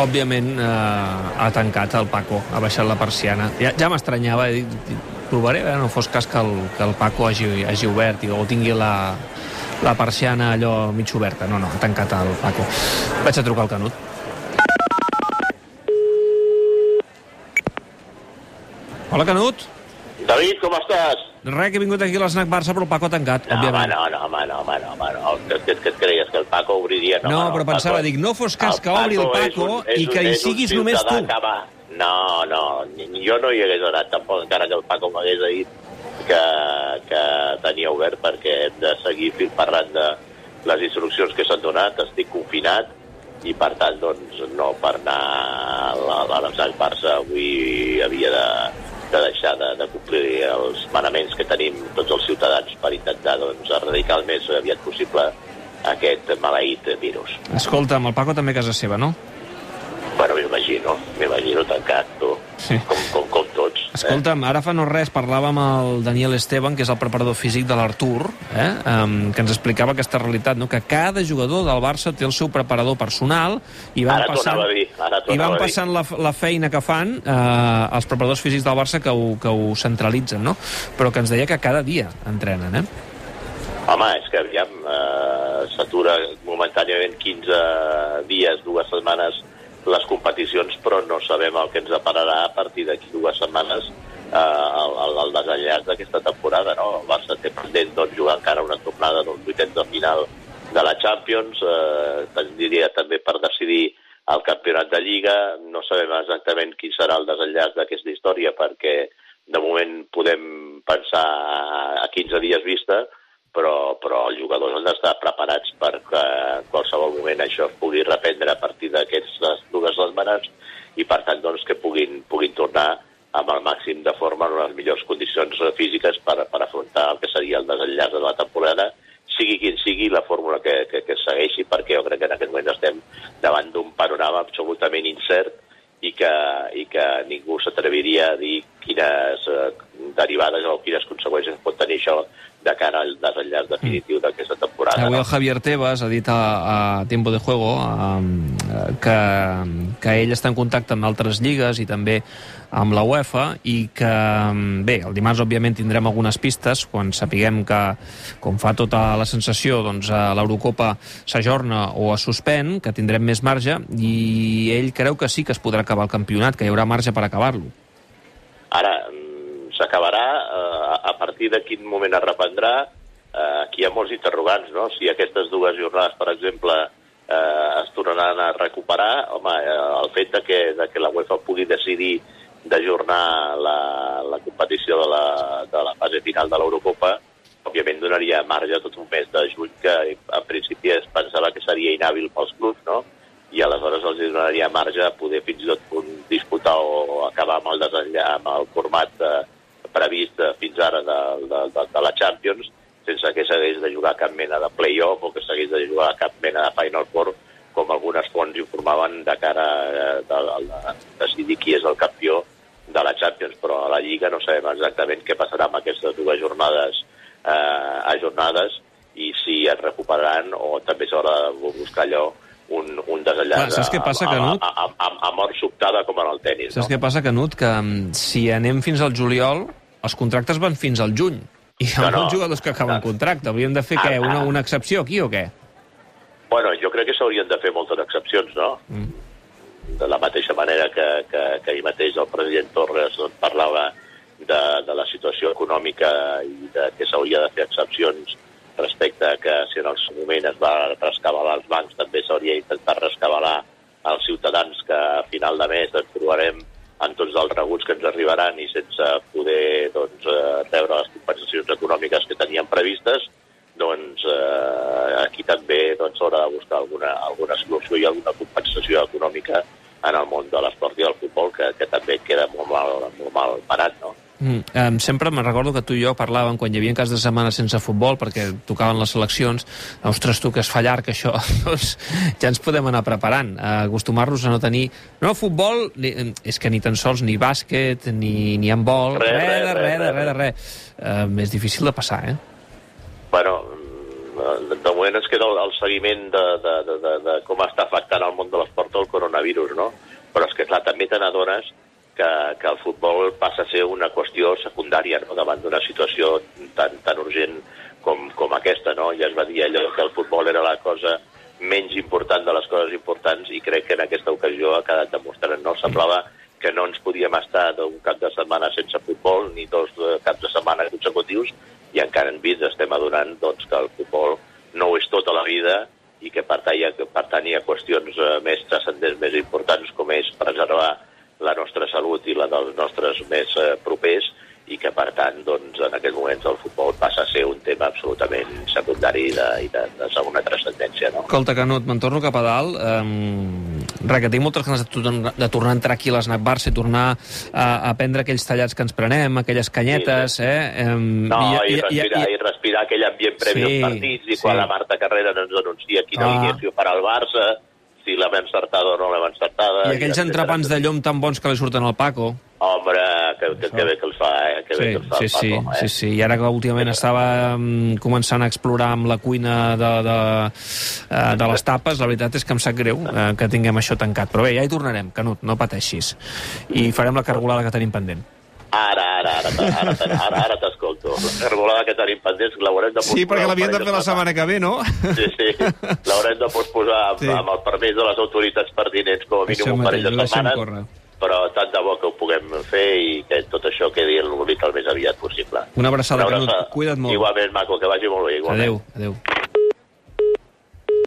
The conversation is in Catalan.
Òbviament eh, ha tancat el Paco, ha baixat la persiana. Ja, ja m'estranyava, he dit, provaré, eh, no fos cas que el, que el Paco hagi, hagi obert i, o tingui la, la persiana allò mig oberta. No, no, ha tancat el Paco. Vaig a trucar al Canut. Hola, Canut. David, com estàs? Res, que he vingut aquí a l'Snac Barça, però el Paco ha tancat, No, home, òbviament. no, no, home, no, home, no, home, no. Que, que, que et creies que el Paco obriria? No, No, home, però pensava, Paco- dic, no fos cas que obri el Paco un- i un- que hi siguis només tu. Que va... No, no, jo no hi hagués anat tampoc, encara que el Paco m'hagués dit que, que tenia obert perquè hem de seguir fil parlant de les instruccions que s'han donat, estic confinat i per tant doncs no per anar a la- a Barça avui havia de, de deixar de, de complir els manaments que tenim tots els ciutadans per intentar doncs, erradicar el més aviat possible aquest maleït virus. Escolta'm, el Paco també a casa seva, no? Bueno, m'imagino, m'imagino tancat, tu, Sí. com, com, com tots. Escolta'm, ara fa no res parlava amb el Daniel Esteban, que és el preparador físic de l'Artur, eh? um, que ens explicava aquesta realitat, no? que cada jugador del Barça té el seu preparador personal i van Ara passant, dir, ara i van passant la, la feina que fan eh, els preparadors físics del Barça que ho, que ho centralitzen, no? però que ens deia que cada dia entrenen. Eh? Home, és que aviam, eh, s'atura momentàniament 15 dies, dues setmanes les competicions, però no sabem el que ens depararà a partir d'aquí dues setmanes eh, el, el, el desenllaç d'aquesta temporada. No? El Barça té pendent doncs, jugar encara una tornada dels vuitens de final de la Champions, eh, diria també per decidir el campionat de Lliga. No sabem exactament quin serà el desenllaç d'aquesta història perquè de moment podem pensar a 15 dies vista, però, però els jugadors han d'estar preparats perquè en qualsevol moment això es pugui reprendre a partir d'aquestes setmanes i per tant doncs, que puguin, puguin tornar amb el màxim de forma en les millors condicions físiques per, per afrontar el que seria el desenllaç de la temporada sigui quin sigui la fórmula que, que, que segueixi, perquè jo crec que en aquest moment estem davant d'un panorama absolutament incert i que, i que ningú s'atreviria a dir quines eh, derivades o quines conseqüències pot tenir això de cara al desenllaç definitiu d'aquesta temporada. Avui no? el Javier Tebas ha dit a, a Tiempo de Juego um, que, que ell està en contacte amb altres lligues i també amb la UEFA i que, bé, el dimarts òbviament tindrem algunes pistes quan sapiguem que, com fa tota la sensació, doncs l'Eurocopa s'ajorna o es suspèn, que tindrem més marge i ell creu que sí que es podrà acabar el campionat, que hi haurà marge per acabar-lo. Ara, mm, s'acabarà, eh, a partir de quin moment es reprendrà, aquí hi ha molts interrogants, no? Si aquestes dues jornades, per exemple, eh, es tornaran a recuperar, home, eh, el fet de que, de que la UEFA pugui decidir d'ajornar la, la competició de la, de la fase final de l'Eurocopa, òbviament donaria marge tot un mes de juny que en principi es pensava que seria inhàbil pels clubs, no? i aleshores els donaria marge a poder fins i tot disputar o acabar amb el, desenllà, amb el format eh, previst eh, fins ara de, de, de, de la Champions sense que s'hagués de jugar cap mena de play-off o que s'hagués de jugar cap mena de Final Four com algunes fonts informaven de cara eh, de, de, de decidir qui és el campió de la Champions, però a la Lliga no sabem exactament què passarà amb aquestes dues jornades eh, ajornades i si es recuperaran o també s'haurà de buscar allò un, un desenllaç Clar, saps què passa, a, Canut? a, a, a, a, a mort sobtada com en el tennis. Saps no? què passa, Canut? Que mm, si anem fins al juliol, els contractes van fins al juny. I hi ha No, no. molts jugadors que acaben No. contracte. Hauríem de fer, Ah, què, una, una excepció aquí o què? Bueno, jo crec que s'haurien de fer moltes excepcions, no? Mm. De la mateixa manera que, que, que ahir mateix el president Torres doncs, parlava de, de la situació econòmica i de que s'hauria de fer excepcions respecte a que si en el seu moment es va rescabalar els bancs, també s'hauria d'intentar rescabalar els ciutadans que a final de mes ens trobarem amb tots els rebuts que ens arribaran i sense poder doncs, eh, rebre les compensacions econòmiques que teníem previstes, doncs eh, aquí també doncs, s'haurà de buscar alguna, alguna solució i alguna compensació econòmica en el món de l'esport i del futbol, que, que també queda molt mal, molt mal parat, no? Mm. Um, sempre me'n recordo que tu i jo parlàvem quan hi havia cas de setmana sense futbol perquè tocaven les seleccions ostres tu que es fa llarg això doncs ja ens podem anar preparant a acostumar-nos a no tenir no futbol ni, és que ni tan sols ni bàsquet ni, ni handbol Res, res, res, res, res, res, res. Uh, és difícil de passar eh? Bueno, de moment ens queda el, el seguiment de, de, de, de, de com està afectant el món de l'esport el coronavirus, no? Però és que, clar, també te n'adones que, que el futbol passa a ser una qüestió secundària no? davant d'una situació tan, tan urgent com, com aquesta, no? Ja es va dir allò que el futbol era la cosa menys important de les coses importants i crec que en aquesta ocasió ha quedat demostrant, no? Semblava que no ens podíem estar d'un cap de setmana sense futbol ni dos caps de setmana consecutius i encara en vist estem adonant doncs, que el futbol no ho és tota la vida i que per tant hi ha, per tant, hi ha qüestions eh, més transcendents, més importants, com és preservar la nostra salut i la dels nostres més eh, propers, i que, per tant, doncs, en aquest moments el futbol passa a ser un tema absolutament secundari i de, i de, de segona transcendència. No? Escolta, Canut, me'n torno cap a dalt. Um, res, que tinc moltes ganes de, de tornar a entrar aquí a l'Snac Barça i tornar a, a prendre aquells tallats que ens prenem, aquelles canyetes, sí, sí. eh? Um, no, i, i, respirar, i, i, i respirar aquell ambient previ sí, als partits, i sí. quan la Marta Carrera ens anuncia quina ah. alineació farà el Barça, si l'hem encertada o no l'hem encertada... I aquells entrepans de llom tan bons que li surten al Paco. Home, que, que, que bé que els fa, eh? Que sí, bé que els fa sí, sí, Paco, eh? sí, sí. I ara que últimament sí. estava um, començant a explorar amb la cuina de, de, uh, de les tapes, la veritat és que em sap greu uh, que tinguem això tancat. Però bé, ja hi tornarem, Canut, no pateixis. I farem la cargolada que tenim pendent. Ara, ara, ara, ara, ara, ara, ara t'escolto. La cargolada que tenim pendents l'haurem de posposar. Sí, perquè l'havíem de fer la setmana que ve, no? Sí, sí. L'haurem de posposar amb, sí. amb el permís de les autoritats pertinents com a mínim un parell de setmanes. Però tant de bo que ho puguem fer i que tot això quedi en l'oblit el més aviat possible. Una abraçada, Una abraçada. Canut. Cuida't molt. Igualment, maco, que vagi molt bé. Igualment. Adéu, adéu.